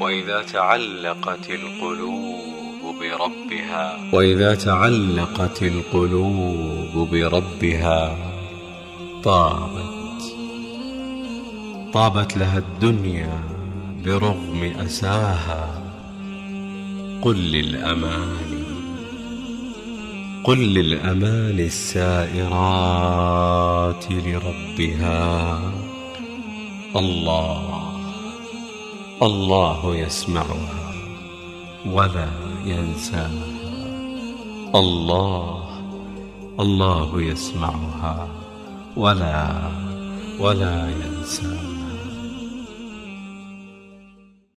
وإذا تعلقت القلوب بربها. وإذا تعلقت القلوب بربها طابت. طابت لها الدنيا برغم أساها. قل للأماني قل للأماني السائرات لربها. الله الله يسمعها ولا ينساها. الله الله يسمعها ولا ولا ينساها.